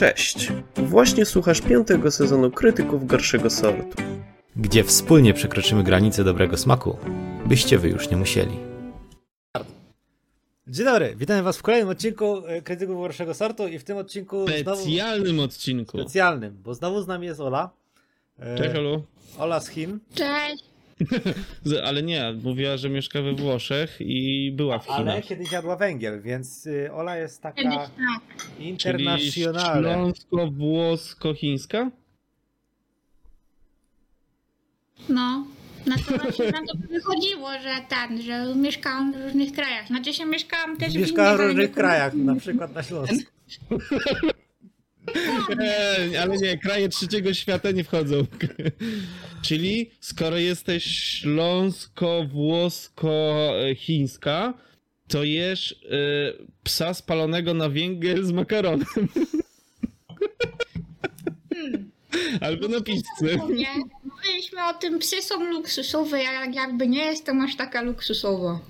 Cześć! Właśnie słuchasz piątego sezonu Krytyków Gorszego Sortu. gdzie wspólnie przekroczymy granicę dobrego smaku, byście wy już nie musieli. Dzień dobry, witam was w kolejnym odcinku e, Krytyków Gorszego Sortu i w tym odcinku znowu specjalnym odcinku. specjalnym, bo znowu z nami jest Ola. E, Cześć, Olu. Ola z Chin, Cześć. Ale nie, mówiła, że mieszka we Włoszech i była w ale Chinach. kiedyś jadła węgiel, więc y, Ola jest Kiedyś taka tak. Czyli internacjonalna. śląsko-włosko-chińska? No. Na to właśnie nam to wychodziło, że ten, że mieszkałam w różnych krajach. Znaczy się mieszkałam też Mieszkała w w innych, ale różnych krajach, na przykład na Śląsku. Nie, ale nie, kraje trzeciego świata nie wchodzą. Czyli skoro jesteś śląsko-włosko-chińska, to jesz y, psa spalonego na węgiel z makaronem. Albo na pizzę. Mówiliśmy o tym, psy są luksusowe, ja jak- jakby nie jestem aż taka luksusowa.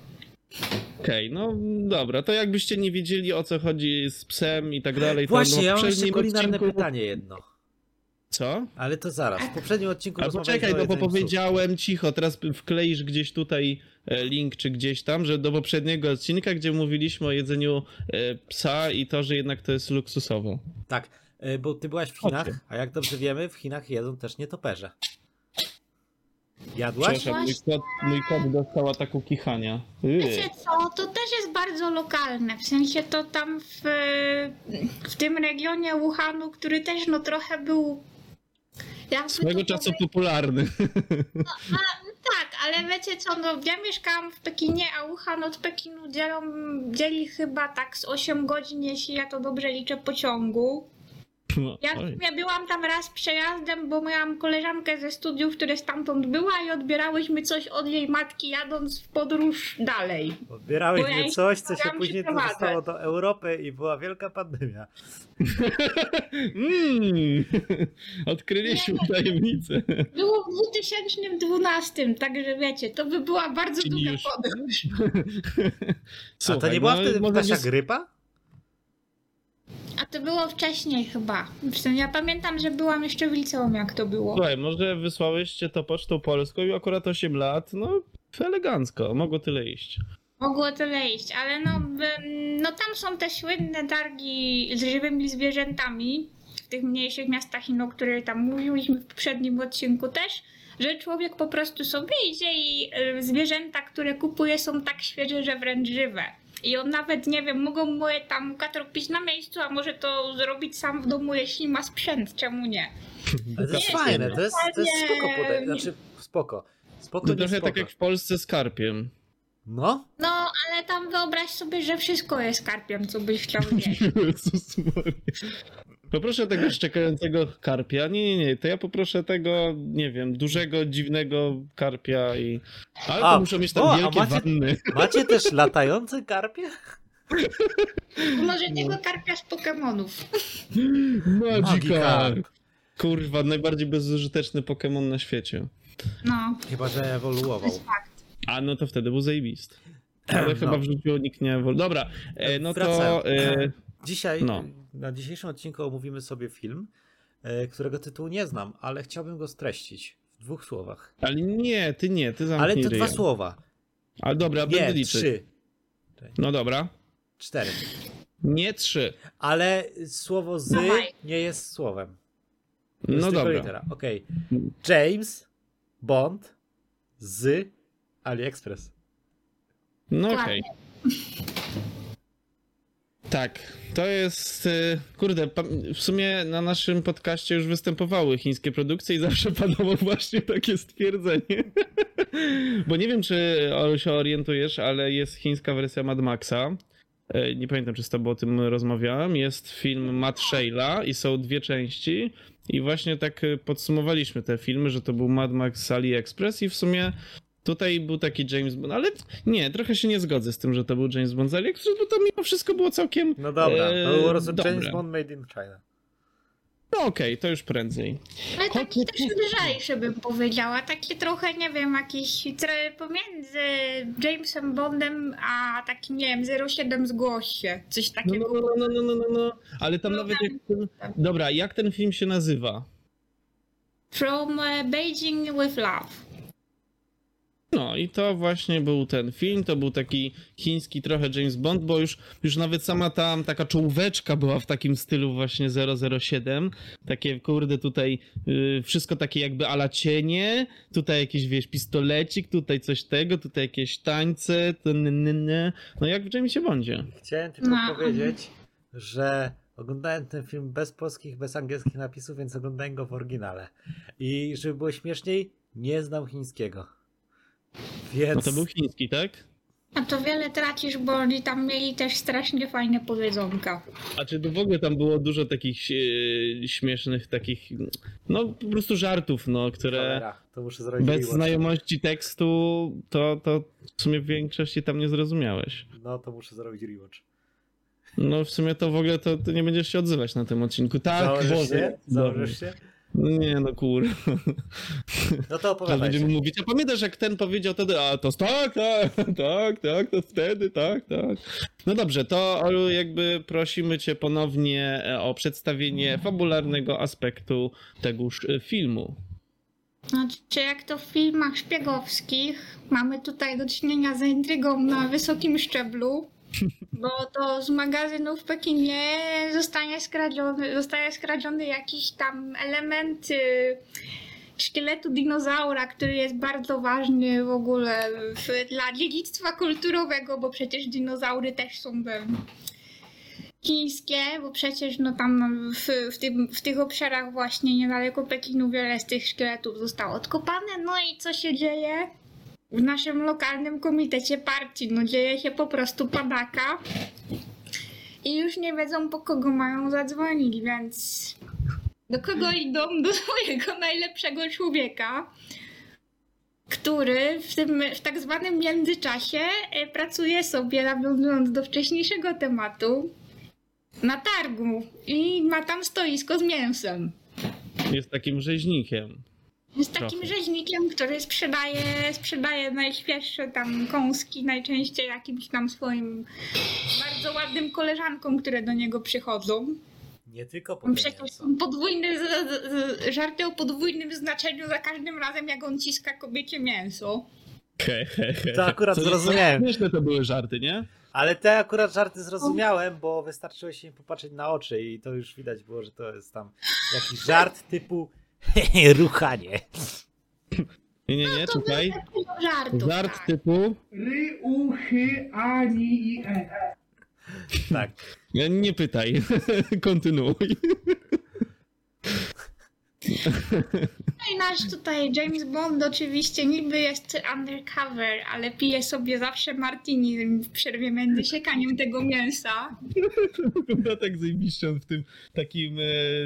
Okej, no dobra, to jakbyście nie wiedzieli o co chodzi z psem i tak dalej, to Właśnie, no, ja mam jeszcze kulinarne odcinku... pytanie jedno. Co? Ale to zaraz. W poprzednim odcinku Albo rozmawialiśmy czekaj, o no bo powiedziałem cicho, teraz wkleisz gdzieś tutaj e, link czy gdzieś tam, że do poprzedniego odcinka, gdzie mówiliśmy o jedzeniu e, psa i to, że jednak to jest luksusowo. Tak, y, bo ty byłaś w Chinach, a jak dobrze wiemy, w Chinach jedzą też nietoperze. Jadłaś? Przepraszam, mój kot, mój kot dostał ataku kichania. Yy. Wiecie co, to też jest bardzo lokalne, w sensie to tam w, w tym regionie Wuhanu, który też no trochę był... jakby Swego czasu powiedzieć- popularny. Tak, ale wiecie co, no ja mieszkałam w Pekinie, a Wuhan od Pekinu dzielą, dzieli chyba tak z 8 godzin, jeśli ja to dobrze liczę, pociągu. No, Ja, ja byłam tam raz przejazdem, bo miałam koleżankę ze studiów, które stamtąd była i odbierałyśmy coś od jej matki jadąc w podróż dalej. Odbierałeś Bo ja coś, co się później dostało do Europy i była wielka pandemia. Mm. Odkryliśmy tajemnicę. Było w 2012, także wiecie, to by była bardzo Czyli długa już- podróż. A to Słuchaj, nie była no, wtedy ptasia grypa? A to było wcześniej chyba. Sensie, ja pamiętam, że byłam jeszcze w liceum, jak to było. Słuchaj, może wysłałyście to pocztą polską i akurat 8 lat, no elegancko, mogło tyle iść. Mogło tyle iść, ale no, no tam są te słynne targi z żywymi zwierzętami w tych mniejszych miastach, no, o których tam mówiliśmy w poprzednim odcinku też, że człowiek po prostu sobie idzie i y, zwierzęta, które kupuje są tak świeże, że wręcz żywe. I on nawet, nie wiem, mogą mu je tam katropić na miejscu, a może to zrobić sam w domu, jeśli ma sprzęt, czemu nie? Ale to jest Nie, fajne, to jest, to jest spoko podejście. Znaczy, spoko. Spoko, To trochę spoko. tak jak w Polsce z karpiem. No, No, ale tam wyobraź sobie, że wszystko jest karpiem, co byś chciał. Jezus Maria. Poproszę tego szczekającego karpia. Nie, nie, nie. To ja poproszę tego, nie wiem, dużego, dziwnego karpia i. Ale A, to muszą mieć tam o, wielkie macie- wanny. macie też latające karpie? Może tego karpia z Pokemonów. Magikarp. Kurwa, najbardziej bezużyteczny Pokémon na świecie. No, Chyba, że ewoluował. to jest fakt. A no to wtedy był zajebisty. Ale No. chyba w życiu nikt nie ewolu... Dobra, e, no to. Wracając. E, Dzisiaj, No. Na dzisiejszym odcinku omówimy sobie film, e, którego tytułu nie znam, ale chciałbym go streścić w dwóch słowach. ale nie, ty nie, ty Ale zamknij to ryja. dwa słowa. Ale dobra, będę Nie, liczyć. trzy, No dobra. cztery. Nie trzy. Ale słowo z nie jest słowem. To jest No dobra. litera. James Bond z AliExpress. No okej. Tak, to jest. y, Kurde, w sumie na naszym podcaście już występowały chińskie produkcje i zawsze padało właśnie takie stwierdzenie. Bo nie wiem, czy się orientujesz, ale jest chińska wersja Mad Maxa. E, Nie pamiętam, czy z tobą o tym rozmawiałem. Jest film Matt Shayla i są dwie części. I właśnie tak y, podsumowaliśmy te filmy, że to był Mad Max AliExpress i w sumie Tutaj był taki James Bond, ale nie, trochę się nie zgodzę z tym, że to był James Bond z AliExpress, bo to mimo wszystko było całkiem... No dobra, to e, było prostu dobre. James Bond made in China. No okej, to już prędzej. Ale taki Koty- też lżejszy bym powiedziała. Takie trochę, nie wiem, jakiś pomiędzy Jamesem Bondem a takim, nie wiem, 07 zgłoś się. Coś No, takiego. no, no, no, no, no, no. Ale tam No nawet tam- jak ten... Dobra, jak ten film się nazywa? From e, Beijing with Love. No i to właśnie był ten film, to był taki chiński trochę James Bond, bo już, już nawet sama tam taka czołóweczka była w takim stylu właśnie 007. Takie kurde tutaj y, wszystko takie jakby ala cienie, tutaj jakiś wiesz pistolecik, tutaj coś tego, tutaj jakieś tańce, ny. no jak w Jamesie Bondzie. Chciałem tylko No. powiedzieć, że oglądałem ten film bez polskich, bez angielskich napisów, więc oglądałem go w oryginale. I żeby było śmieszniej, nie znam chińskiego. Więc No to był chiński, tak? A to wiele tracisz, bo oni tam mieli też strasznie fajne powiedzonka. A czy to w ogóle tam było dużo takich e, śmiesznych takich, no po prostu żartów, no, które... Cholera, to muszę zrobić Bez znajomości tekstu to, to w sumie w większości tam nie zrozumiałeś. No to muszę zrobić rewatch. No w sumie to w ogóle to, to nie będziesz się odzywać na tym odcinku. Tak, Założysz się? Założysz się? Nie no kur. No to Teraz opowiadajcie. będziemy mówić, a pamiętasz jak ten powiedział wtedy, a to tak, tak, tak, tak, to wtedy, tak, tak. No dobrze, to Olu, jakby prosimy cię ponownie e, o przedstawienie fabularnego aspektu tegoż e, filmu. Znaczy, jak to w filmach szpiegowskich, mamy tutaj do czynienia z intrygą na wysokim szczeblu, bo to z magazynu w Pekinie zostanie skradziony, zostaje skradziony jakiś tam element y, szkieletu dinozaura, który jest bardzo ważny w ogóle w, dla dziedzictwa kulturowego, bo przecież dinozaury też są chińskie, bo przecież no tam w, w, tym, w tych obszarach właśnie niedaleko Pekinu wiele z tych szkieletów zostało odkopane. No i co się dzieje? W naszym lokalnym komitecie partii, no dzieje się po prostu padaka. I już nie wiedzą po kogo mają zadzwonić, więc do kogo idą? Do swojego najlepszego człowieka, który w, tym, w tak zwanym międzyczasie e, pracuje sobie, nawiązując do wcześniejszego tematu, na targu i ma tam stoisko z mięsem. Jest takim rzeźnikiem. Jest takim Trochę. rzeźnikiem, który sprzedaje, sprzedaje najświeższe tam kąski, najczęściej jakimś tam swoim bardzo ładnym koleżankom, które do niego przychodzą. Nie tylko po Przecież z, z, z, żarty o podwójnym znaczeniu za każdym razem, jak on ciska kobiecie mięso. He, he, he. To akurat Co- zrozumiałem. Śmieszne to były żarty, nie? Ale te akurat żarty zrozumiałem, bo wystarczyło się im popatrzeć na oczy i to już widać było, że to jest tam jakiś żart typu ruchanie. Nie, nie, nie, czekaj. Dużo żartów, Żart tak. typu... Ry, u, chy, a, ni i e. Tak. Nie, nie pytaj. Kontynuuj. No i nasz tutaj James Bond oczywiście niby jest undercover, ale pije sobie zawsze martini w przerwie między siekaniem tego mięsa. Wygląda tak zajebiście w tym takim, e,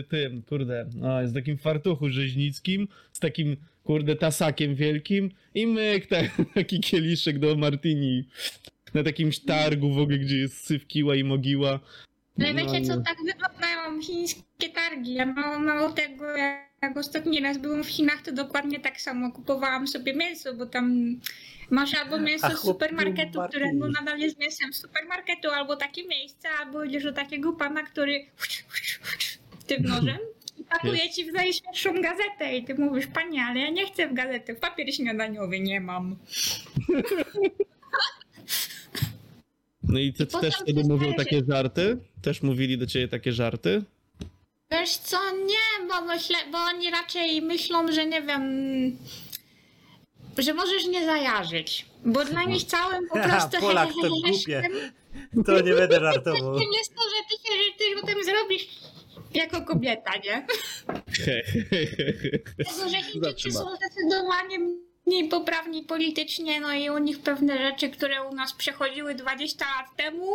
tym, kurde, no, jest takim fartuchu rzeźnickim, z takim, kurde, tasakiem wielkim i myk, tak, taki kieliszek do martini na takim targu w ogóle, gdzie jest sywkiła i mogiła. Ale No, wiecie co, tak wyglądają chińskie targi. Ja mało, mało tego, jak ostatni raz byłam w Chinach, to dokładnie tak samo kupowałam sobie mięso, bo tam masz albo mięso z supermarketu, które no nadal jest mięsem z supermarketu, albo takie miejsce, albo idziesz do takiego pana, który tym nożem i pakuje ci w najświeższą gazetę i ty mówisz, panie, ale ja nie chcę w gazetę, w papier śniadaniowy nie mam. No i ty I też wtedy się mówią zdaje, takie żarty? Też mówili do ciebie takie żarty? Wiesz co, nie, bo myślę, bo oni raczej myślą, że nie wiem, że możesz nie zajarzyć. Bo dla nich całym po prostu Polak to głupie. To nie będę żartował. Tym jest to, że ty się że ty potem zrobisz jako kobieta, nie? Dlatego, że Chińczycy są zdecydowanie mniej poprawni politycznie, no i u nich pewne rzeczy, które u nas przechodziły 20 lat temu,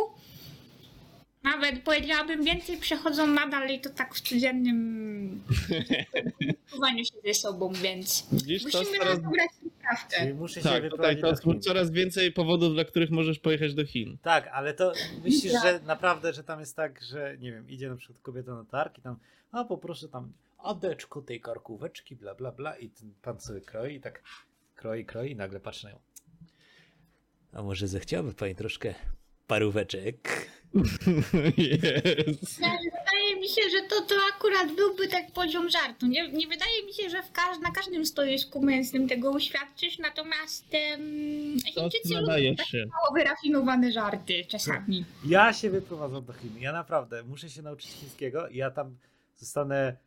nawet powiedziałabym więcej przechodzą nadal i to tak w codziennym spotykaniu się ze sobą, więc Widzisz, musimy teraz rozebrać. Czyli muszę się Tak, tutaj wyprowadzić to do jest Chin. coraz więcej powodów, dla których możesz pojechać do Chin. Tak, ale to myślisz, że naprawdę, że tam jest tak, że nie wiem, idzie na przykład kobieta na targ i tam, a poproszę tam adeczko tej karkóweczki, bla bla bla i ten pan sobie kroi i tak kroi, kroi i nagle patrzy na nią. A może zechciałaby pani troszkę paróweczek? Jest. Wydaje mi się, że to, to akurat byłby tak poziom żartu. Nie, nie wydaje mi się, że w każ na każdym stoisku męskim tego uświadczysz, natomiast um, To Chińczycy lubią tak się. mało wyrafinowane żarty czasami. Ja się wyprowadzam do Chin. Ja naprawdę muszę się nauczyć chińskiego i ja tam zostanę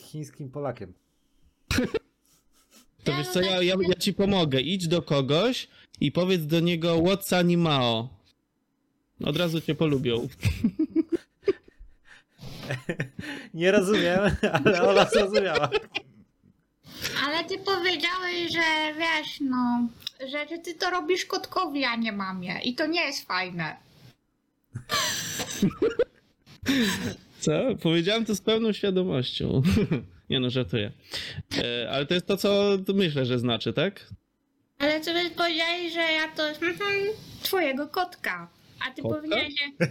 chińskim Polakiem. Wiesz co, ja, ja, ja ci pomogę. Idź do kogoś i powiedz do niego what's animao. Od razu cię polubią. Nie rozumiem, ale ona zrozumiała. Ale ty powiedziałeś, że wiesz, no, że, że ty to robisz kotkowi, a nie mamie. I to nie jest fajne. Co? Powiedziałem to z pełną świadomością. Nie no, żartuję. E, ale to jest to, co myślę, że znaczy, tak? Ale co ty powiedziałeś, że ja to mhm, twojego kotka. A ty Kotka? powiedziałeś, że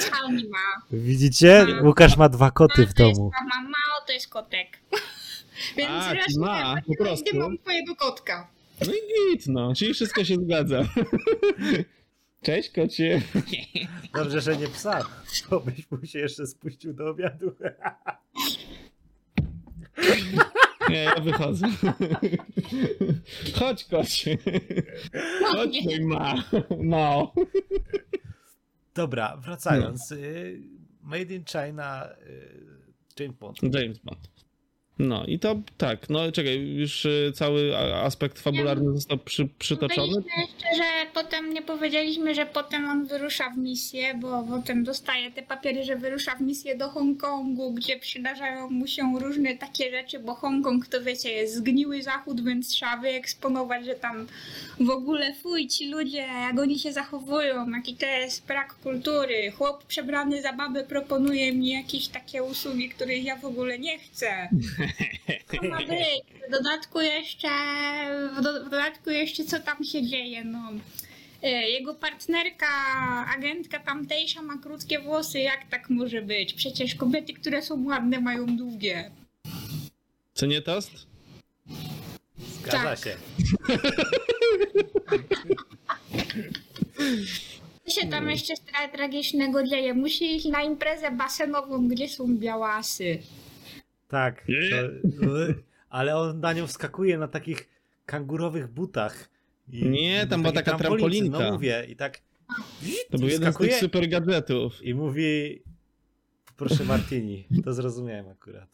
co nie ma. Widzicie? Łukasz ma dwa koty w to jest domu. mama, mao to jest kotek. Więc A, ma, nie, po prostu. nie mam twojego kotka. No i git, no. Czyli wszystko się zgadza. Cześć, kocie. Dobrze, że nie psa. To byś mu się jeszcze spuścił do obiadu. Nie, ja wychodzę. Chodź, kocie. Chodź, mój ma. Mao. Dobra, wracając. y, Made in China y, James Bond. James Bond. No i to tak, no czekaj, już y, cały aspekt fabularny został przy, przytoczony. Jeszcze, że potem nie powiedzieliśmy, że potem on wyrusza w misję, bo potem dostaje te papiery, że wyrusza w misję do Hongkongu, gdzie przydarzają mu się różne takie rzeczy, bo Hongkong to wiecie, jest zgniły zachód, więc trzeba wyeksponować, że tam w ogóle fuj ci ludzie, jak oni się zachowują, jaki to jest brak kultury. Chłop przebrany za babę proponuje mi jakieś takie usługi, których ja w ogóle nie chcę. To ma być. W dodatku jeszcze, w, do, w dodatku jeszcze co tam się dzieje, no. E, Jego partnerka, agentka tamtejsza ma krótkie włosy, jak tak może być? Przecież kobiety, które są ładne mają długie. Co nie tost? Zgadza Tak. się. Co się tam jeszcze tra- tragicznego dzieje? Musi iść na imprezę basenową, gdzie są białasy. Tak. To, ale on na nią wskakuje na takich kangurowych butach. I, Nie, tam była taka trampolinka. No mówię, i tak. To był jeden z tych super gadżetów. I mówi, proszę Martini. To zrozumiałem akurat.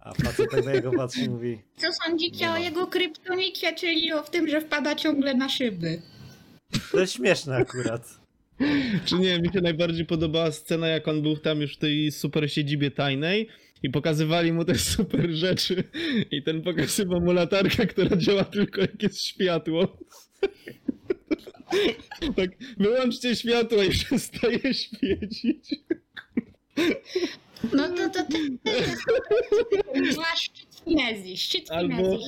A facet tak na jego patrzy i mówi, Co sądzicie o jego kryptonicie, czyli o tym, że wpada ciągle na szyby? to jest śmieszne akurat. Czy nie, mi się najbardziej podobała scena, jak on był tam już w tej super siedzibie tajnej i pokazywali mu te super rzeczy i ten pokazywał mu latarkę, która działa tylko jak jest światło. Tak, wyłączcie światło i przestaje świecić. No to to masz szczyt finezji, szczyt Albo-.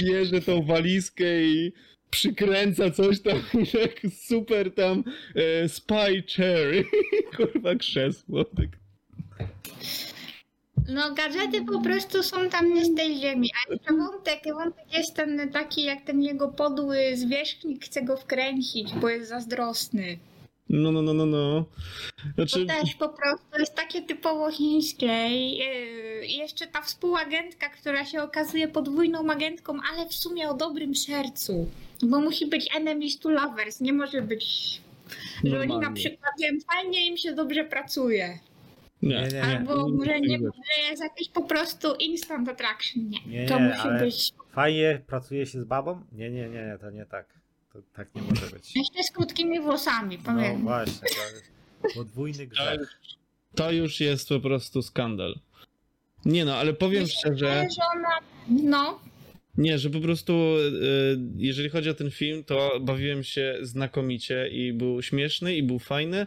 Bierze tą walizkę i przykręca coś tam jak super tam e, spy chair. Kurwa krzesło. Tak. No gadżety po prostu są tam nie z tej ziemi, a jeszcze wątek, wątek jest ten taki jak ten jego podły zwierzchnik chce go wkręcić, bo jest zazdrosny. No, no, no, no, no. To Znaczy, też po prostu jest takie typowo chińskie i yy, jeszcze ta współagentka, która się okazuje podwójną agentką, ale w sumie o dobrym sercu, bo musi być enemies to lovers, nie może być, że oni na przykład wiem, fajnie im się dobrze pracuje. Nie. Nie, nie. Albo nie, że, nie nie, wiesz. że jest jakiś po prostu instant attraction. Nie, Nie, to nie, musi ale- być. Fajnie pracuje się z babą? Nie, nie, nie, nie, to nie tak. To tak nie może być. Jeszcze z krótkimi włosami, No powiem. właśnie, to jest podwójny grzech. to już jest po prostu skandal. Nie no, ale powiem szczerze, Ale że ona. No, nie, że po prostu e, jeżeli chodzi o ten film, to bawiłem się znakomicie i był śmieszny i był fajny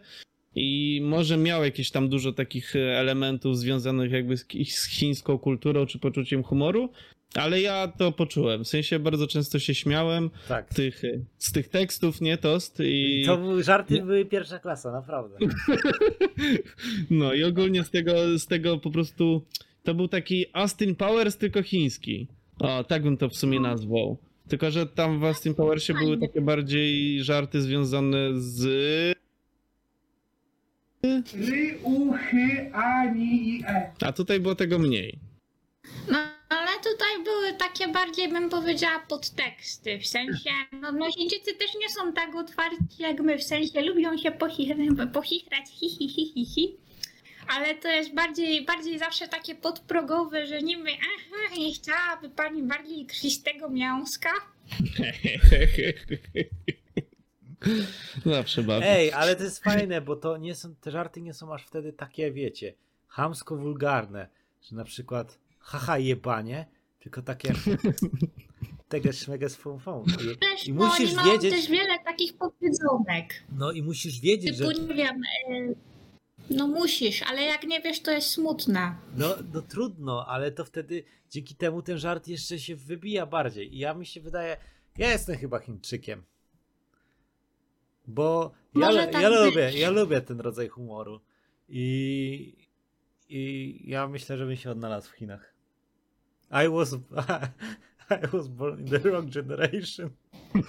i może miał jakieś tam dużo takich e, elementów związanych jakby z, z chińską kulturą czy poczuciem humoru, Ale ja to poczułem. W sensie bardzo często się śmiałem Tak. tych, z tych tekstów, nie tost. I, To były żarty Nie. były pierwsza klasa, naprawdę. No i ogólnie z tego, z tego po prostu to był taki Austin Powers, tylko chiński. O, tak bym to w sumie nazwał. Tylko, że tam w Austin Powersie były takie bardziej żarty związane z. Ry, u, chy, ani i e. A tutaj było tego mniej. No, ale tutaj były takie bardziej, bym powiedziała, podteksty. W sensie, no, no Chińczycy też nie są tak otwarci jak my. W sensie, lubią się pochichrać, pochichrać hi, hi, hi, hi, hi. Ale to jest bardziej, bardziej zawsze takie podprogowe, że niby, aha, nie chciałaby pani bardziej krwistego mięska. Zawsze bawię. Ej, ale to jest fajne, bo to nie są, te żarty nie są aż wtedy takie, wiecie, chamsko wulgarne, że na przykład haha jebanie, tylko takie teges szmeges fum fum. I, Też, I no, musisz mają wiedzieć- też wiele takich powiedzonek. no i musisz wiedzieć, że Typu, nie wiem, e, no musisz, ale jak nie wiesz, to jest smutne. no, no trudno, ale to wtedy dzięki temu ten żart jeszcze się wybija bardziej. I ja mi się wydaje, ja jestem chyba Chińczykiem. Bo ja, tak ja lubię, ja lubię ten rodzaj humoru. I, I ja myślę, że bym się odnalazł w Chinach. I was, I was born in the wrong generation.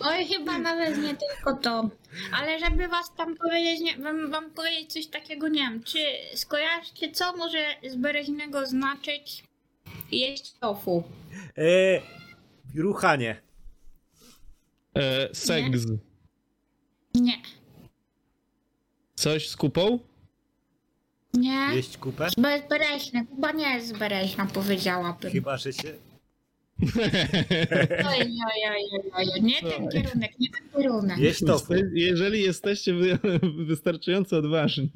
Oj, chyba nawet nie tylko to. Ale żeby was tam powiedzieć, nie, wam, wam powiedzieć coś takiego, nie wiem, czy skojarzcie, co może z bereźnego znaczyć jeść tofu? E, ruchanie. E, seks. Nie. Coś z kupą? Nie? Jeść kupę? Bezbereźne, chyba nie jest zbereźna, powiedziałabym. Chyba, że się... Oj, oj, oj, oj, oj, nie ten kierunek, nie ten kierunek. Jeść tofu. Jeżeli jesteście wy, wystarczająco odważni.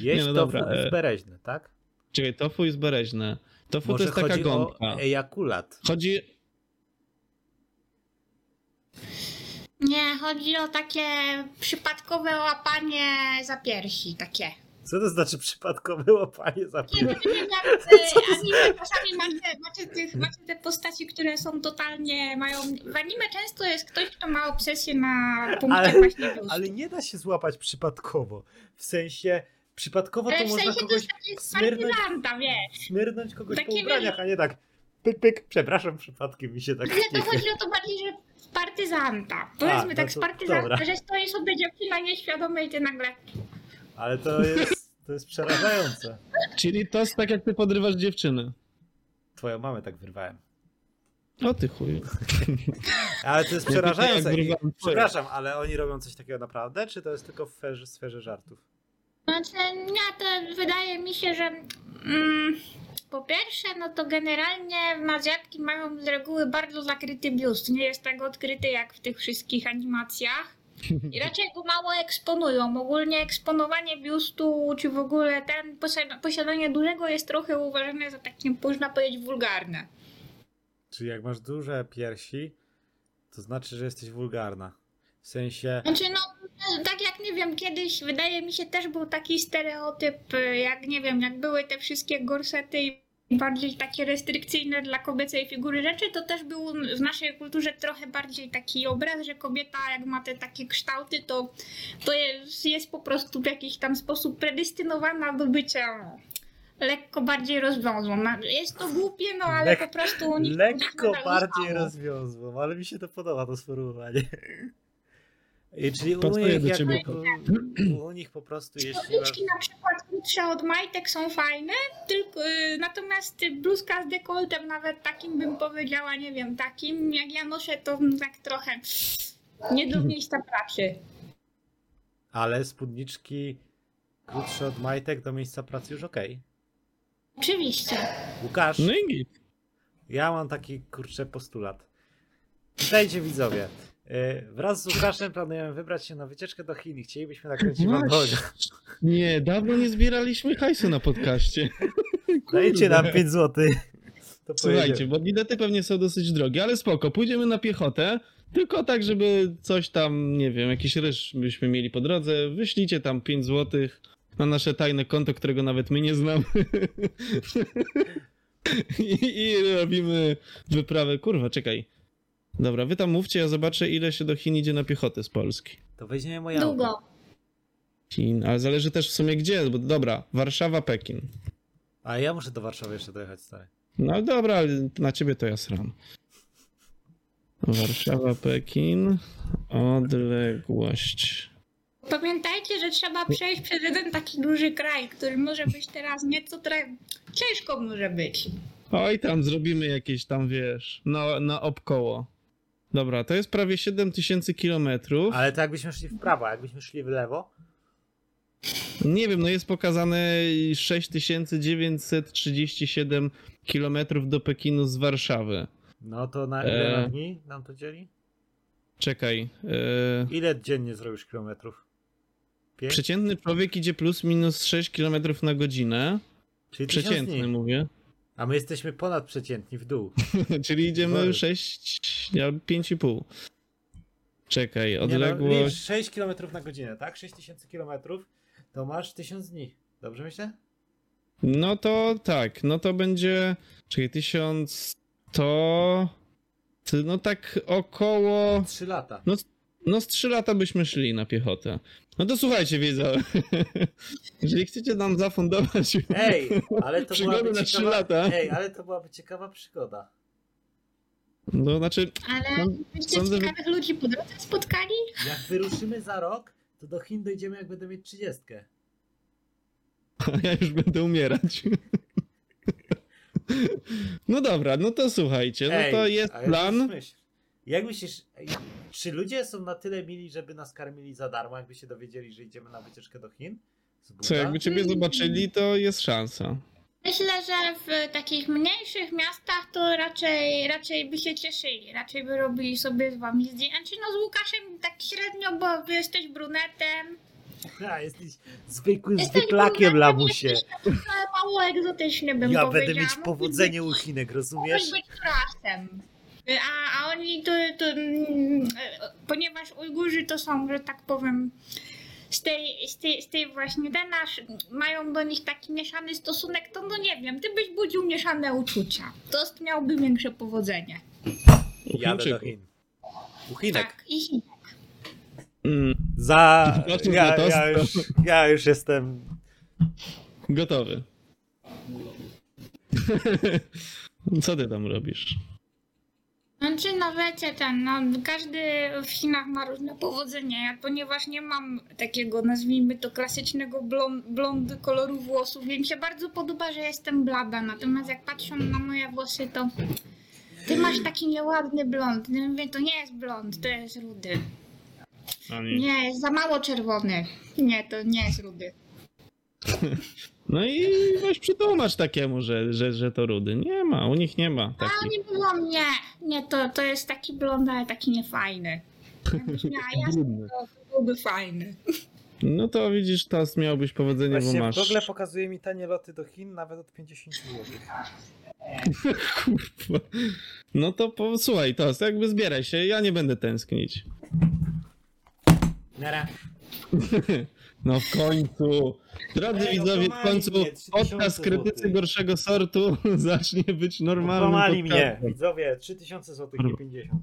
Jeść no tofu dobra, jest e, bereźne, tak? Czekaj, tofu jest bereźne. Tofu Może to jest taka chodzi gąbka. o ejakulat. Chodzi. Nie, chodzi o takie przypadkowe łapanie za piersi, takie. Co to znaczy przypadkowe łapanie za Nie, no piłkę? nie wiem, jak e, anime czasami macie, macie, tych, macie te postaci, które są totalnie, mają... W anime często jest ktoś, kto ma obsesję na punktach Ale- właśnie biustu. Ale nie da się złapać przypadkowo. W sensie, przypadkowo to Ale w można sensie to kogoś jest takie smyrnąć, wiesz. smyrnąć kogoś po Takie ubraniach, a nie tak pyk, pyk, przepraszam, przypadkiem mi się tak Ale to chodzi o to bardziej, że partyzanta. Powiedzmy no tak, to z partyzanta, dobra. że stoi sobie dziewczyna nieświadome i ty nagle... Ale to jest, to jest przerażające. Czyli to jest tak, jak ty podrywasz dziewczynę. Twoją mamę tak wyrwałem. O ty chuj. Ale to jest Ja przerażające. I, przepraszam, ale oni robią coś takiego naprawdę, czy to jest tylko w sferze, sferze żartów? Znaczy, nie, to wydaje mi się, że mm, po pierwsze, no to generalnie Azjatki mają z reguły bardzo zakryty biust. Nie jest tak odkryty jak w tych wszystkich animacjach. I raczej go mało eksponują. Ogólnie eksponowanie biustu, czy w ogóle ten posiada- posiadanie dużego jest trochę uważane za takie, można powiedzieć, wulgarne. Czyli jak masz duże piersi, to znaczy, że jesteś wulgarna. W sensie, Znaczy, no, tak jak nie wiem, kiedyś wydaje mi się też był taki stereotyp, jak nie wiem, jak były te wszystkie gorsety i bardziej takie restrykcyjne dla kobiecej figury rzeczy, to też był w naszej kulturze trochę bardziej taki obraz, że kobieta jak ma te takie kształty, to, to jest, jest po prostu w jakiś tam sposób predestynowana do bycia lekko bardziej rozwiązą. No, Jest to głupie, no ale Lek- po prostu lekko bardziej rozwiązłam, ale mi się to podoba, to sformułowanie. I czyli u Pasuje nich, do jak, ciebie u, u nich po prostu jeśli masz... Spódniczki na przykład krótsze od majtek są fajne, tylko, y, natomiast bluzka z dekoltem nawet takim bym powiedziała, nie wiem, takim jak ja noszę to tak trochę nie do miejsca pracy. Ale spódniczki krótsze od majtek do miejsca pracy już okej. Oczywiście. Łukasz, No i git. ja mam taki kurczę postulat. Witajcie widzowie. Yy, Wraz z Łukaszem planujemy wybrać się na wycieczkę do Chin i chcielibyśmy nakręcić wam vloga. Właśnie. Nie, dawno nie zbieraliśmy hajsu na podcaście. Dajcie nam Kurde. 5 zł. Słuchajcie, bo bilety pewnie są dosyć drogie, ale spoko, pójdziemy na piechotę, tylko tak, żeby coś tam, nie wiem, jakiś ryż byśmy mieli po drodze, wyślijcie tam 5 zł na nasze tajne konto, którego nawet my nie znamy. I, I robimy wyprawę. Kurwa, czekaj. Dobra, wy tam mówcie, ja zobaczę ile się do Chin idzie na piechotę z Polski. To weźmiemy moje auto. Długo. Chin, ale zależy też w sumie gdzie, bo dobra, Warszawa, Pekin. A ja muszę do Warszawy jeszcze dojechać, stary. No dobra, ale na ciebie to ja sram. Warszawa, Pekin, odległość. Pamiętajcie, że trzeba przejść przez jeden taki duży kraj, który może być teraz nieco tra- ciężko może być. Oj, tam zrobimy jakieś tam, wiesz, na, na obkoło. Dobra, to jest prawie 7000 kilometrów. Ale to jakbyśmy szli w prawo, jakbyśmy szli w lewo, Nie wiem, no jest pokazane 6937 kilometrów do Pekinu z Warszawy. no to na ile E. dni nam to dzieli? Czekaj. e, Ile dziennie zrobisz kilometrów? Pięć? Przeciętny człowiek idzie plus minus 6 kilometrów na godzinę. Czyli Przeciętny mówię. A my jesteśmy ponadprzeciętni w dół. Czyli idziemy Boże. 6 albo 5,5. Czekaj, no, odległość. licz 6 km na godzinę, tak? 6000 km to masz 1000 dni. Dobrze myślę? No to tak, no to będzie. Czekaj, 1100. Ty- No tak około. 3 lata. No z 3 lata byśmy szli na piechotę. No to słuchajcie, wiedzę. Jeżeli chcecie nam zafundować. Ej, ale to Przygody byłaby na trzy ciekawa... lata. Ej, ale to byłaby ciekawa przygoda. No znaczy, Ale No, byście sądzę, że- ciekawych ludzi po drodze spotkali? Jak wyruszymy za rok, to do Chin dojdziemy jak będę mieć 30. ja już będę umierać. No dobra, no to słuchajcie, no to jest plan. myśl, Jak myślisz, czy ludzie są na tyle mili, żeby nas karmili za darmo, jakby się dowiedzieli, że idziemy na wycieczkę do Chin? Co, jakby ciebie zobaczyli, to jest szansa. Myślę, że w takich mniejszych miastach to raczej, raczej by się cieszyli. Raczej by robili sobie z wami zdjęcia. Znaczy, no z Łukaszem tak średnio, bo wy jesteś brunetem. A, jesteś zwykłym Jesteś zwyklakiem, lamusie. jesteś mało egzotyczny bym Ja powiedziała. będę mieć powodzenie u Chinek, rozumiesz? Mógłbyś być rasem. A, a oni to, to mm, e, ponieważ Ujgurzy to są, że tak powiem, z tej, z tej, z tej właśnie ten nasz, mają do nich taki mieszany stosunek, to no nie wiem, ty byś budził mieszane uczucia. To miałby większe powodzenie. Jadę do. Chin. U Chinek. Tak, i Chin. Mm, Za... Ja, ja, już, ja już jestem... gotowy. Co ty tam robisz? Znaczy, no wiecie, ten, no, każdy w Chinach ma różne powodzenie. Ja, ponieważ nie mam takiego, nazwijmy to, klasycznego blond, blond koloru włosów, więc mi się bardzo podoba, że jestem blada. Natomiast jak patrzą na moje włosy, to ty masz taki nieładny blond. Ja mówię, to nie jest blond, to jest rudy. Nie, jest za mało czerwony. Nie, to nie jest rudy. No i weź przetłumacz takiemu, że, że, że to rudy. Nie ma, u nich nie ma A nie było mnie. Nie, to, to jest taki blond, ale taki niefajny. Brudny. to byłby fajny. No to widzisz, to miałbyś powodzenie, bo Właśnie w masz. Google pokazuje mi tanie loty do Chin nawet od 50 zł. Kurwa. No to po, słuchaj, to jakby zbieraj się, ja nie będę tęsknić. Nara. No w końcu. Drodzy Ej, no widzowie, w końcu mnie, 3000 podcast krytycy złotych. gorszego sortu zacznie być normalnym Kłamali mnie. podcastem. Widzowie, 3000 zł, nie 50.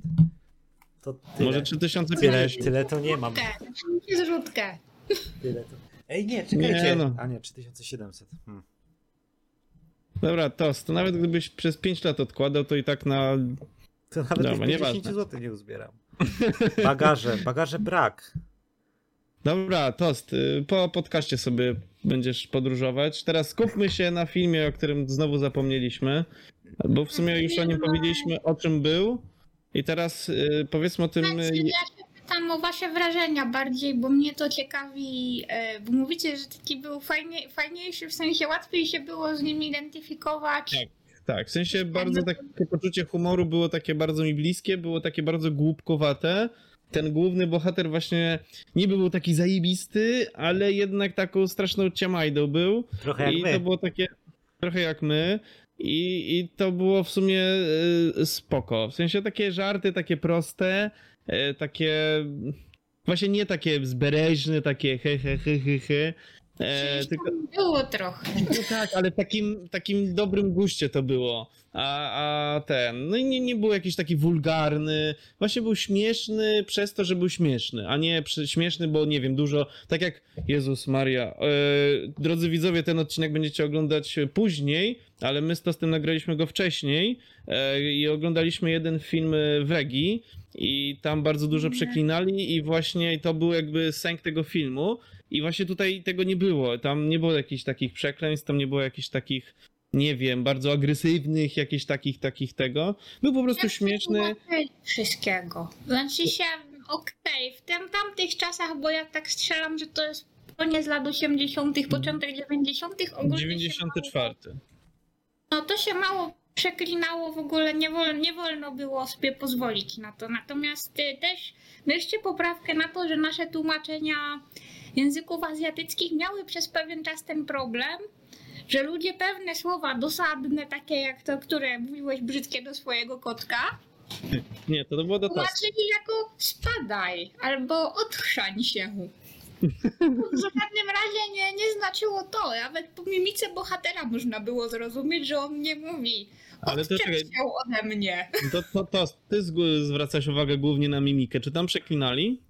To tyle. Może Tyle, 3050. tyle to nie mam. Zrzutkę, zrzutkę. Tyle to. Ej, nie, czekajcie. Nie, no. A nie, 3700. Hmm. Dobra, Tos, to nawet gdybyś przez 5 lat odkładał, to i tak na... To nawet Dobra, Dobra, nie nieważne. 10 zł nie uzbieram. Bagaże, bagaże brak. Dobra, Tost, y, po podcaście sobie będziesz podróżować. Teraz skupmy się na filmie, o którym znowu zapomnieliśmy, bo w sumie już o nim powiedzieliśmy, o czym był. I teraz y, powiedzmy o tym... Znaczy, y, ja się pytam o wasze wrażenia bardziej, bo mnie to ciekawi, bo mówicie, że taki był fajnie, fajniejszy, w sensie łatwiej się było z nim identyfikować. Tak. Tak, w sensie bardzo takie poczucie humoru było takie bardzo mi bliskie, było takie bardzo głupkowate. Ten główny bohater właśnie niby był taki zajebisty, ale jednak taką straszną ciamajdą był. Trochę jak I my. to było takie trochę jak my. I, I to było w sumie y, spoko. W sensie takie żarty, takie proste, y, takie właśnie nie takie zbereźne, takie he he he he he, E, tylko, Było trochę. no tak, ale w takim, takim dobrym guście to było. A, a ten, no i nie, nie był jakiś taki wulgarny. Właśnie był śmieszny przez to, że był śmieszny, a nie śmieszny, bo nie wiem, dużo. Tak jak Jezus Maria. E, drodzy widzowie, ten odcinek będziecie oglądać później, ale my z Tostem nagraliśmy go wcześniej e, i oglądaliśmy jeden film w Regi i tam bardzo dużo przeklinali i właśnie to był jakby sęk tego filmu. I właśnie tutaj tego nie było. Tam nie było jakichś takich przekleństw, tam nie było jakichś takich, nie wiem, bardzo agresywnych, jakichś takich, takich tego. Był po prostu śmieszny. Okej, Wszystkiego. Znaczy się, okej, w tym tamtych czasach, bo ja tak strzelam, że to jest koniec lat 80., początek 90., ogólnie się 94. No to się mało przeklinało w ogóle, nie, wol, nie wolno było sobie pozwolić na to. Natomiast y, też weźcie poprawkę na to, że nasze tłumaczenia języków azjatyckich miały przez pewien czas ten problem, że ludzie pewne słowa dosadne, takie jak to, które mówiłeś brzydkie do swojego kotka, Nie, to, to było do tłumaczyli jako spadaj albo odchrzań się. W żadnym razie nie, nie znaczyło to. Nawet po mimice bohatera można było zrozumieć, że on nie mówi. Ale to czekaj. ode mnie. To, to, to ty zwracasz uwagę głównie na mimikę. Czy tam przeklinali?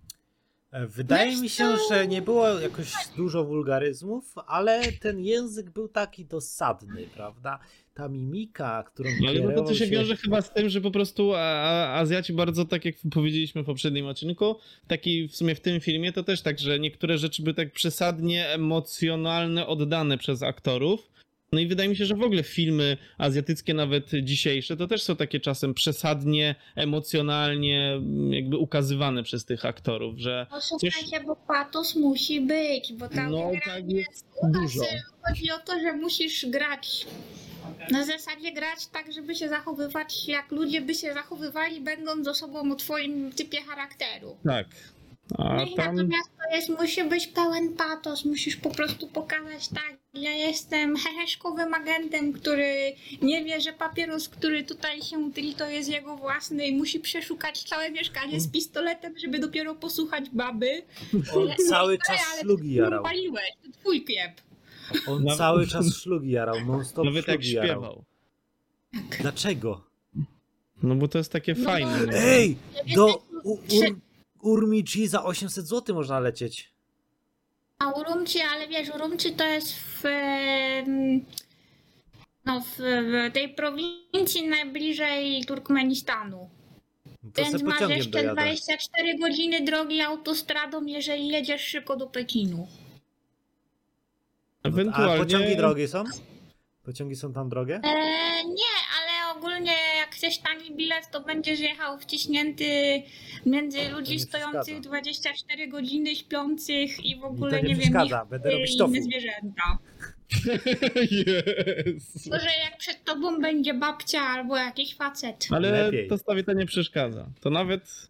E, Wydaje mi się, że nie było jakoś dużo wulgaryzmów, ale ten język był taki dosadny, prawda? Ta mimika, którą No, ale no to, się wiąże chyba z tym, że po prostu Azjaci bardzo, tak jak powiedzieliśmy w poprzednim odcinku, taki w sumie w tym filmie, to też tak, że niektóre rzeczy były tak przesadnie emocjonalne, oddane przez aktorów. No i wydaje mi się, że w ogóle filmy azjatyckie, nawet dzisiejsze, to też są takie czasem przesadnie, emocjonalnie mm, jakby ukazywane przez tych aktorów, że No słuchajcie, bo patos musi być, bo tam no tak jest dużo. chodzi o to, że musisz grać. Na zasadzie grać tak, żeby się zachowywać jak ludzie by się zachowywali, będąc osobą o twoim typie charakteru. Tak. A No i tam... natomiast to jest, musi być pełen patos, musisz po prostu pokazać tak, ja jestem heheszkowym agentem, który nie wie, że papieros, który tutaj się tyli, to jest jego własny i musi przeszukać całe mieszkanie z pistoletem, żeby dopiero posłuchać baby. On Nie, cały czas ale szlugi jarał. Paliłeś, to twój kiep. On Nawet- cały czas szlugi jarał, non stop Nawet jak szlugi jarał. śpiewał. Dlaczego? No bo to jest takie No fajne. nie? Ej, Ja do U- Ur Urmichi za 800 zł można lecieć. A Urumci, ale wiesz, Urumci to jest w, no, w, w tej prowincji najbliżej Turkmenistanu. To Więc masz jeszcze dojadę. 24 godziny drogi autostradą, jeżeli jedziesz szybko do Pekinu. A Ewentualnie... pociągi drogie są? Pociągi są tam drogie? E, nie, ale ogólnie chcesz tani bilet, to będziesz jechał wciśnięty między ludzi nie stojących przeszkadza. 24 godziny, śpiących i w ogóle to nie nie, wiem, będę robić i tofu. inne zwierzęta. Yes. Może jak przed tobą będzie babcia albo jakiś facet. Ale Lepiej. to stawie to nie przeszkadza. To nawet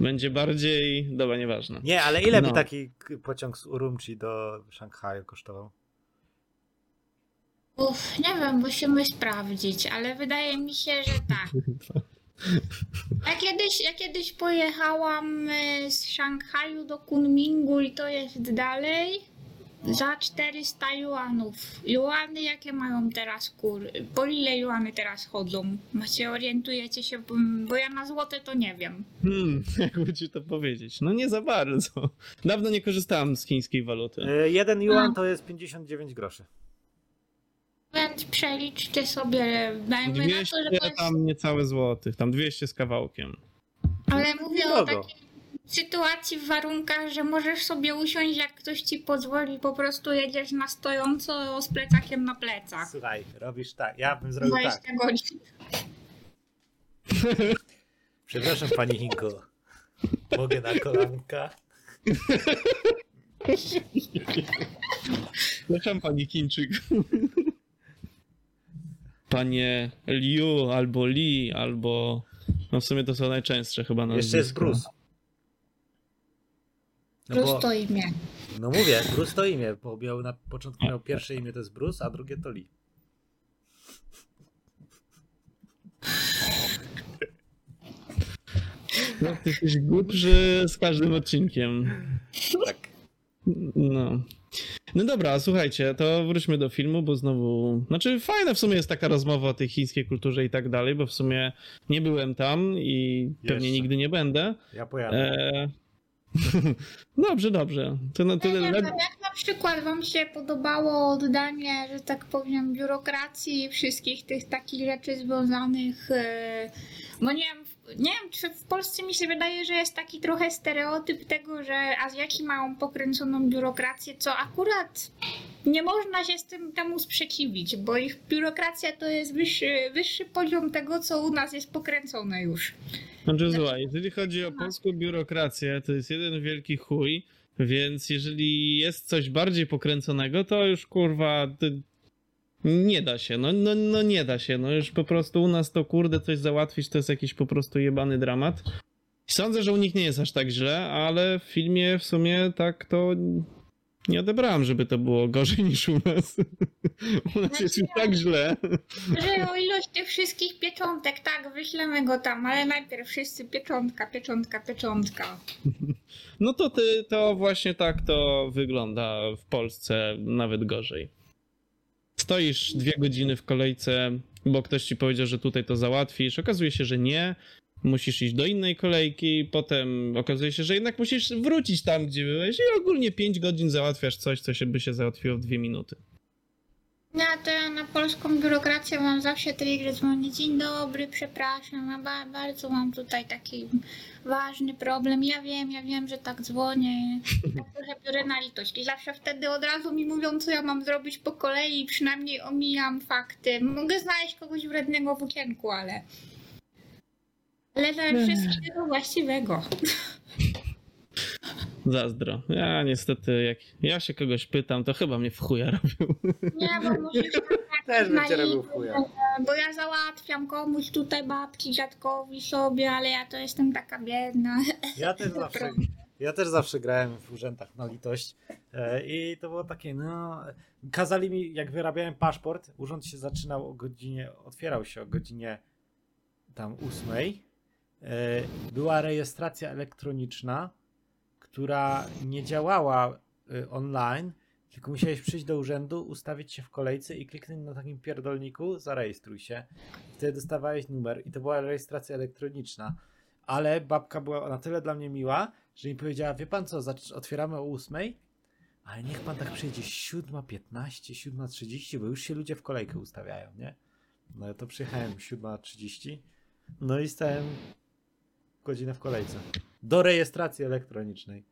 będzie bardziej. Dobra, nieważne. Nie, ale ile by No. taki k- pociąg z Urumqi do Szanghaju kosztował? Uff, nie wiem, musimy sprawdzić, ale wydaje mi się, że tak. Ja kiedyś, ja kiedyś pojechałam y, z Szanghaju do Kunmingu i to jest dalej za 400 juanów. Juany jakie mają teraz kury? Po ile juany teraz chodzą? Macie, orientujecie się, bo, bo ja na złote to nie wiem. Hmm, jakby ci to powiedzieć. No nie za bardzo. Dawno nie korzystałem z chińskiej waluty. E, Jeden yuan to jest 59 groszy. Więc przeliczcie sobie, dajmy na to, 200 że to jest... tam niecałe złotych, tam 200 z kawałkiem. Ale mówię o Drogo. takiej sytuacji w warunkach, że możesz sobie usiąść, jak ktoś ci pozwoli, po prostu jedziesz na stojąco z plecakiem na plecach. Słuchaj, robisz tak. Ja bym zrobił 20 tak. godzin. Przepraszam pani Hinko. Mogę na kolanka? Przepraszam, pani Chińczyk. Panie Liu, albo Li, albo... No w sumie to są najczęstsze chyba nazwiska. Jeszcze jest Bruce. No, Plus bo, to imię. no mówię, Bruce to imię, bo miał na początku miał pierwsze imię to jest Bruce, a drugie to Lee. No, ty jesteś głupszy z każdym odcinkiem. Tak. No. No dobra, słuchajcie, to wróćmy do filmu, bo znowu. Znaczy, fajna w sumie jest taka rozmowa o tej chińskiej kulturze i tak dalej, bo w sumie nie byłem tam i pewnie Jeszcze. nigdy nie będę. Ja pojadę. E... dobrze, dobrze. To na Ja tyle. nie le- wiem, jak na przykład wam się podobało oddanie, że tak powiem, biurokracji i wszystkich tych takich rzeczy związanych, e, bo nie wiem, nie wiem, czy w Polsce mi się wydaje, że jest taki trochę stereotyp tego, że Azjaci mają pokręconą biurokrację, co akurat nie można się z tym temu sprzeciwić, bo ich biurokracja to jest wyższy, wyższy poziom tego, co u nas jest pokręcone już. Znaczy, słuchaj, jeżeli chodzi o polską biurokrację, to jest jeden wielki chuj, więc jeżeli jest coś bardziej pokręconego, to już kurwa. ty- Nie da się, no, no, no nie da się. No już po prostu u nas to kurde coś załatwić to jest jakiś po prostu jebany dramat. Sądzę, że u nich nie jest aż tak źle, ale w filmie w sumie tak to nie odebrałem, żeby to było gorzej niż u nas. U nas jest już tak źle. Że o ilość tych wszystkich pieczątek, tak, wyślemy go tam, ale najpierw wszyscy pieczątka, pieczątka, pieczątka. No to ty, to właśnie tak to wygląda w Polsce, nawet gorzej. Stoisz dwie godziny w kolejce, bo ktoś ci powiedział, że tutaj to załatwisz. Okazuje się, że nie. Musisz iść do innej kolejki, potem okazuje się, że jednak musisz wrócić tam, gdzie byłeś i ogólnie 5 godzin załatwiasz coś, co się by się załatwiło w dwie minuty. Ja to ja na polską biurokrację mam zawsze tyle, że dzwonię. Dzień dobry, przepraszam, a ba bardzo mam tutaj taki ważny problem. Ja wiem, ja wiem, że tak dzwonię. Tak trochę biorę na litość. I zawsze wtedy od razu mi mówią, co ja mam zrobić po kolei. Przynajmniej omijam fakty. Mogę znaleźć kogoś wrednego w okienku, ale... Ale dla wszystkiego właściwego. Zazdro. Ja niestety, jak ja się kogoś pytam, to chyba mnie w chuja robią. Nie, bo musisz Też bym cię robił w chuja. Bo ja załatwiam komuś tutaj babci, dziadkowi sobie, ale ja to jestem taka biedna. Ja też zawsze, ja też zawsze grałem w urzędach na litość e, i to było takie, no, kazali mi, jak wyrabiałem paszport, urząd się zaczynał o godzinie, otwierał się o godzinie tam ósmej, e, była rejestracja elektroniczna, która nie działała e, online, tylko musiałeś przyjść do urzędu, ustawić się w kolejce i kliknąć na takim pierdolniku, zarejestruj się. Wtedy dostawałeś numer i to była rejestracja elektroniczna ale babka była na tyle dla mnie miła, że mi powiedziała, wie pan co, otwieramy o 8, ale niech pan tak przyjdzie 7.15, 7.30, bo już się ludzie w kolejkę ustawiają, nie? No to przyjechałem 7.30, no i stałem godzinę w kolejce. Do rejestracji elektronicznej.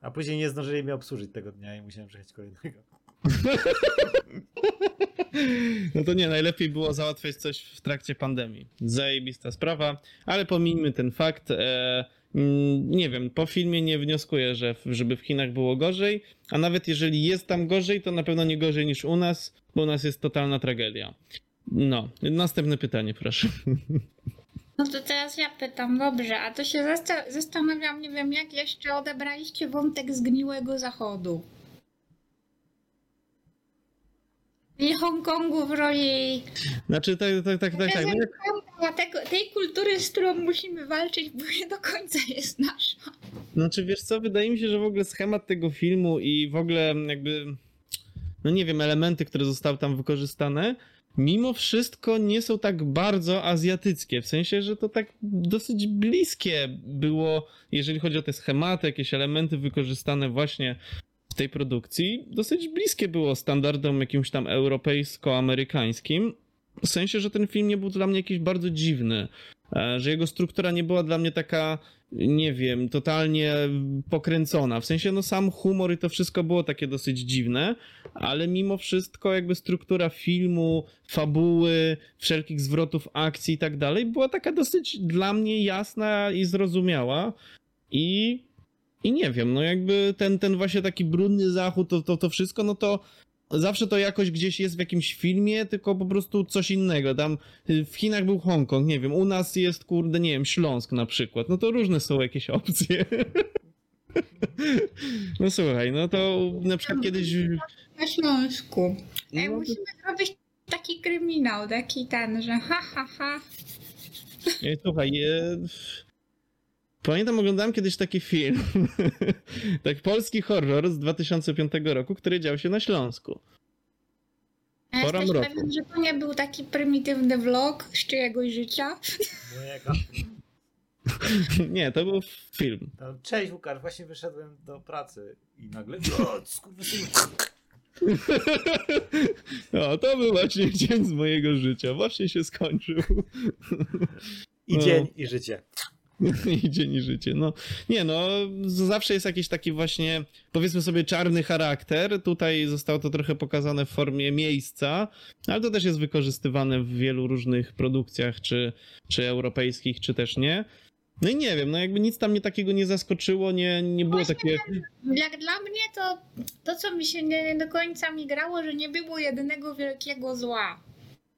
A później nie zdążyli mnie obsłużyć tego dnia i musiałem przyjechać kolejnego. No to nie, najlepiej było załatwiać coś w trakcie pandemii. Zajebista sprawa, ale pomijmy ten fakt. E, mm, nie wiem, po filmie nie wnioskuję, że żeby w Chinach było gorzej, a nawet jeżeli jest tam gorzej, to na pewno nie gorzej niż u nas, bo u nas jest totalna tragedia. No, następne pytanie, proszę. No to teraz ja pytam, dobrze, a to się zasta- zastanawiam, nie wiem, jak jeszcze odebraliście wątek zgniłego zachodu. I Hongkongu w roli Znaczy, tak, tak, tak, tak, tak. Tego, tej kultury, z którą musimy walczyć, bo nie do końca jest nasza. Znaczy, wiesz co, wydaje mi się, że w ogóle schemat tego filmu i w ogóle jakby, no nie wiem, elementy, które zostały tam wykorzystane, mimo wszystko nie są tak bardzo azjatyckie. W sensie, że to tak dosyć bliskie było, jeżeli chodzi o te schematy, jakieś elementy wykorzystane właśnie w tej produkcji, dosyć bliskie było standardom jakimś tam europejsko-amerykańskim. W sensie, że ten film nie był dla mnie jakiś bardzo dziwny, e, że jego struktura nie była dla mnie taka nie wiem, totalnie pokręcona. W sensie, no sam humor i to wszystko było takie dosyć dziwne, ale mimo wszystko jakby struktura filmu, fabuły, wszelkich zwrotów akcji i tak dalej była taka dosyć dla mnie jasna i zrozumiała i i nie wiem, no jakby ten, ten właśnie taki brudny zachód, to, to, to wszystko, no to zawsze to jakoś gdzieś jest w jakimś filmie, tylko po prostu coś innego. Tam y, w Chinach był Hongkong, nie wiem, u nas jest, kurde, nie wiem, Śląsk na przykład. No to różne są jakieś opcje. No słuchaj, no to na przykład kiedyś... Na Śląsku. Ej, No, musimy zrobić taki kryminał, taki ten, że ha, ha, ha. Nie, Słuchaj, e, Pamiętam, oglądałem kiedyś taki film, tak polski horror z 2005 roku, który dział się na Śląsku. A Pora jesteś pewien, że to nie był taki prymitywny vlog z czyjegoś życia? Mojego. Nie, to był film. No, cześć Łukasz, właśnie wyszedłem do pracy i nagle... O. O, to był właśnie dzień z mojego życia. Właśnie się skończył. I No. dzień, i życie. I dzień i życie. No nie, no zawsze jest jakiś taki właśnie, powiedzmy sobie, czarny charakter. Tutaj zostało to trochę pokazane w formie miejsca, ale to też jest wykorzystywane w wielu różnych produkcjach, czy, czy europejskich, czy też nie. No i nie wiem, no jakby nic tam mnie takiego nie zaskoczyło, nie, nie było Właśnie takie... Jak dla mnie to, to co mi się nie, nie do końca mi grało, że nie było jedynego wielkiego zła.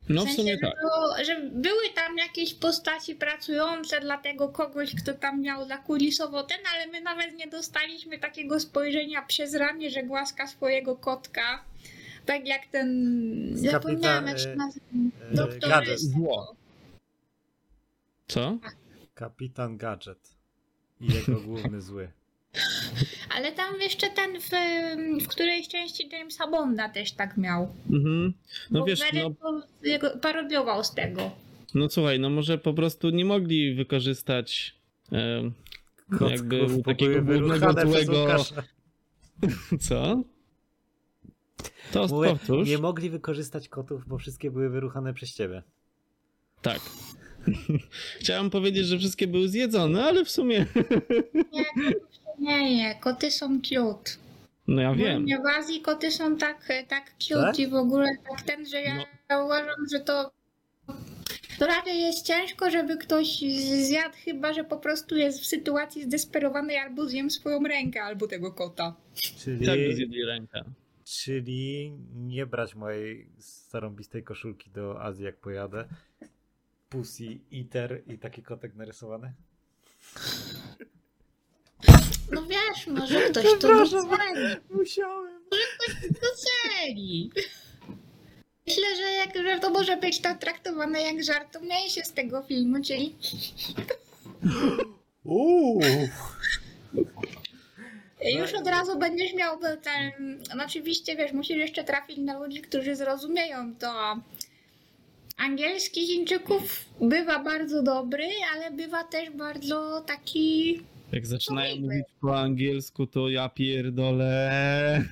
No w sensie, sumie że tak. to- że były tam jakieś postaci pracujące dla tego kogoś, kto tam miał zakulisowo ten, ale my nawet nie dostaliśmy takiego spojrzenia przez ramię, że głaska swojego kotka. Tak jak ten. Z Zapomniałam kapita- jak się e, nazywa. E, Doktor Gadżet. Zło. Co? Kapitan Gadżet. I jego główny zły. Ale tam jeszcze ten w, w którejś części Jamesa Bonda też tak miał. Mhm. No Bo wiesz, no, parodiował z tego. no słuchaj, no może po prostu nie mogli wykorzystać em, Jakby Kotków, takiego były głównego wyruchane przez złego-. Co? To Mówię, powtórz. nie mogli wykorzystać kotów, bo wszystkie były wyruchane przez ciebie. Tak. Chciałem powiedzieć, że wszystkie były zjedzone, ale w sumie. Nie, nie je. Koty są cute. No ja wiem. w Azji koty są tak, tak cute Tak? i w ogóle tak ten, że ja No. uważam, że to to raczej jest ciężko, żeby ktoś zjadł, chyba że po prostu jest w sytuacji zdesperowanej albo zjem swoją rękę albo tego kota. Czyli, Tak zjedli rękę. czyli nie brać mojej zarąbistej koszulki do Azji, jak pojadę. Pussy Eater i taki kotek narysowany. No wiesz, może ktoś to doceni. Musiałem. doceni. Myślę, że, jak, że to może być tak traktowane jak żartomniejsze z tego filmu, czyli Uuu. Już od razu będziesz miał ten. Oczywiście wiesz, musisz jeszcze trafić na ludzi, którzy zrozumieją to. Angielski Chińczyków bywa bardzo dobry, ale bywa też bardzo taki. Jak zaczynają mówić po angielsku, to ja pierdolę.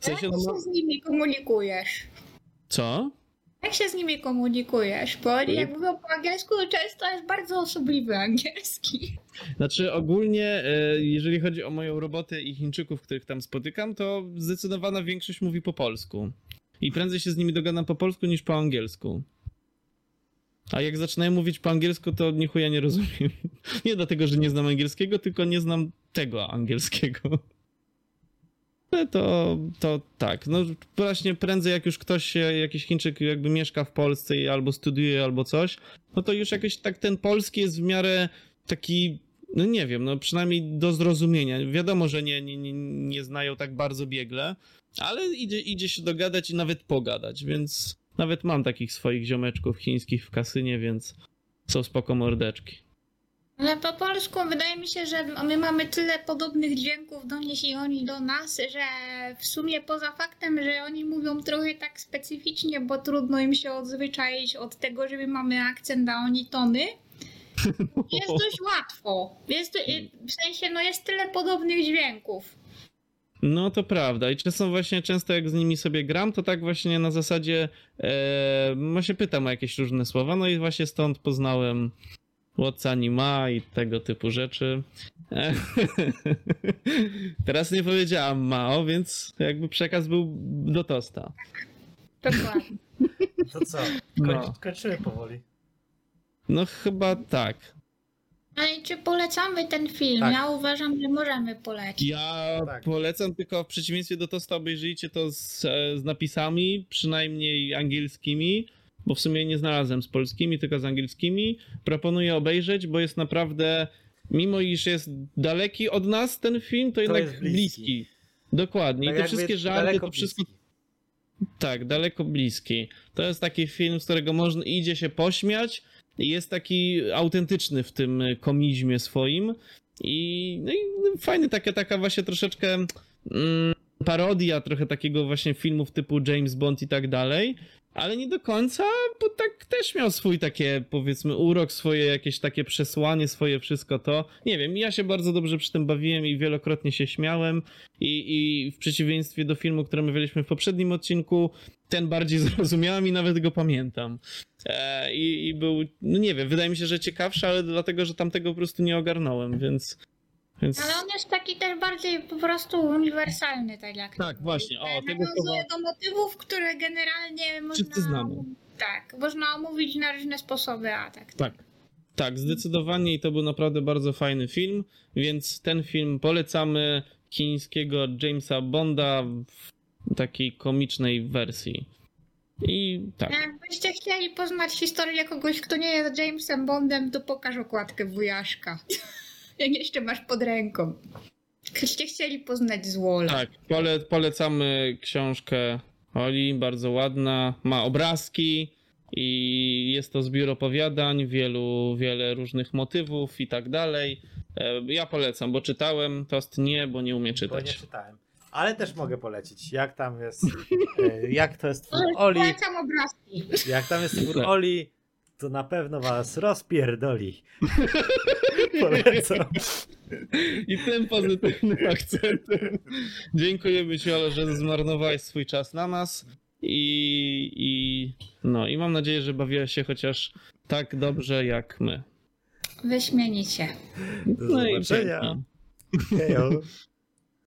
W sensie, Jak no, się z nimi komunikujesz? co? Jak się z nimi komunikujesz? Bo oni jak mówią po angielsku, często jest bardzo osobliwy angielski. Znaczy ogólnie, e, jeżeli chodzi o moją robotę i Chińczyków, których tam spotykam, to zdecydowana większość mówi po polsku. I prędzej się z nimi dogadam po polsku niż po angielsku. A jak zaczynają mówić po angielsku, to nichuja nie rozumiem. Nie dlatego, że nie znam angielskiego, tylko nie znam tego angielskiego. To, to tak. No właśnie prędzej jak już ktoś, się- jakiś Chińczyk jakby mieszka w Polsce i albo studiuje, albo coś, no to już jakoś tak ten polski jest w miarę taki, no nie wiem, no przynajmniej do zrozumienia. Wiadomo, że nie, nie, nie znają tak bardzo biegle, ale idzie, idzie się dogadać i nawet pogadać, więc nawet mam takich swoich ziomeczków chińskich w kasynie, więc są spoko mordeczki. Ale po polsku wydaje mi się, że my mamy tyle podobnych dźwięków do nich i oni do nas, że w sumie poza faktem, że oni mówią trochę tak specyficznie, bo trudno im się odzwyczaić od tego, że my mamy akcent, a oni tony, jest dość łatwo. Jest, w sensie, no jest tyle podobnych dźwięków. No to prawda i czasem właśnie często jak z nimi sobie gram, to tak właśnie na zasadzie e, właśnie pytam o jakieś różne słowa, no i właśnie stąd poznałem What's ma i tego typu rzeczy. E, Teraz nie powiedziałam Mao, więc jakby przekaz był do tosta. Dokładnie. To co? No. Kończy, kończymy powoli. No chyba tak. Ale czy polecamy ten film? Tak. Ja uważam, że możemy polecić. Ja Tak. polecam, tylko w przeciwieństwie do Tosta obejrzyjcie to z, e, z napisami, przynajmniej angielskimi, bo w sumie nie znalazłem z polskimi, tylko z angielskimi. Proponuję obejrzeć, bo jest naprawdę, mimo iż jest daleki od nas ten film, to jednak jest bliski. bliski. Dokładnie. Tak I te wszystkie żarty, to wszystko bliski. tak, daleko bliski. To jest taki film, z którego można idzie się pośmiać, jest taki autentyczny w tym komizmie swoim i, no i fajny, taka, taka właśnie troszeczkę mm, parodia trochę takiego właśnie filmów typu James Bond i tak dalej, ale nie do końca, bo tak też miał swój takie, powiedzmy, urok, swoje jakieś takie przesłanie, swoje wszystko to. Nie wiem, ja się bardzo dobrze przy tym bawiłem i wielokrotnie się śmiałem i, i w przeciwieństwie do filmu, który omawialiśmy w poprzednim odcinku, ten bardziej zrozumiałem i nawet go pamiętam. E, i, I był, no nie wiem, wydaje mi się, że ciekawszy, ale dlatego, że tamtego po prostu nie ogarnąłem, więc... więc... Ale on jest taki też bardziej po prostu uniwersalny, tak jak Tak, właśnie, o, tego Nawiązuje słowa- do motywów, które generalnie można... Wszyscy znamy. Tak, można omówić na różne sposoby, a tak. Tak. Tak, zdecydowanie i to był naprawdę bardzo fajny film, więc ten film polecamy chińskiego Jamesa Bonda w takiej komicznej wersji. I tak. Jakbyście chcieli poznać historię kogoś, kto nie jest Jamesem Bondem, to pokaż okładkę wujaszka. Jak jeszcze masz pod ręką. Gdybyście chcieli poznać złola. Tak, pole, polecamy książkę Oli, bardzo ładna, ma obrazki i jest to zbiór opowiadań, wielu, wiele różnych motywów i tak dalej. E, Ja polecam, bo czytałem, Tost nie, bo nie umie Bo nie czytać. czytałem. Ale też mogę polecić, jak tam jest, e, jak to jest twór Oli, Polecam obrazki. jak tam jest twór Oli, to na pewno was rozpierdoli. Polecam. I tym pozytywnym akcentem dziękujemy Ci, Ole, że zmarnowałeś swój czas na nas. I, i no i mam nadzieję, że bawiłeś się chociaż tak dobrze jak my. Wyśmienicie. Do No i zobaczenia. pięknie. Hejo.